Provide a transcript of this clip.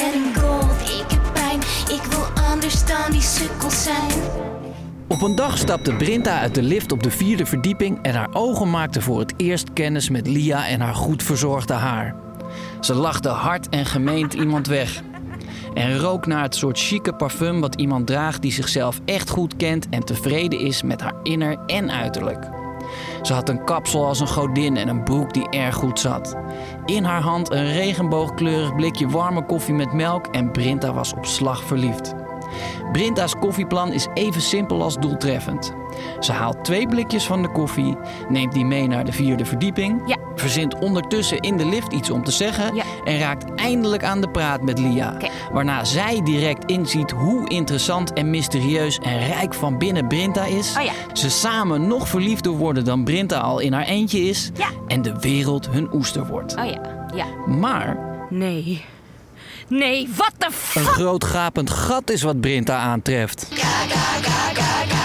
en gold. Ik heb pijn, ik wil anders dan die sukkels zijn. Op een dag stapte Brinta uit de lift op de vierde verdieping en haar ogen maakten voor het eerst kennis met Lia en haar goed verzorgde haar. Ze lachte hard en gemeend iemand weg. En rook naar het soort chique parfum wat iemand draagt die zichzelf echt goed kent en tevreden is met haar inner en uiterlijk. Ze had een kapsel als een godin en een broek die erg goed zat. In haar hand een regenboogkleurig blikje warme koffie met melk en Brinta was op slag verliefd. Brinta's koffieplan is even simpel als doeltreffend. Ze haalt twee blikjes van de koffie, neemt die mee naar de vierde verdieping, Ja. verzint ondertussen in de lift iets om te zeggen Ja. en raakt eindelijk aan de praat met Lia. Waarna zij direct inziet hoe interessant en mysterieus en rijk van binnen Brinta is. Oh ja. Ze samen nog verliefder worden dan Brinta al in haar eentje is. Ja. En de wereld hun oester wordt. Oh ja, ja. Maar Nee. Nee, wat de een fuck? groot gapend gat is wat Brinta aantreft. Go first. Go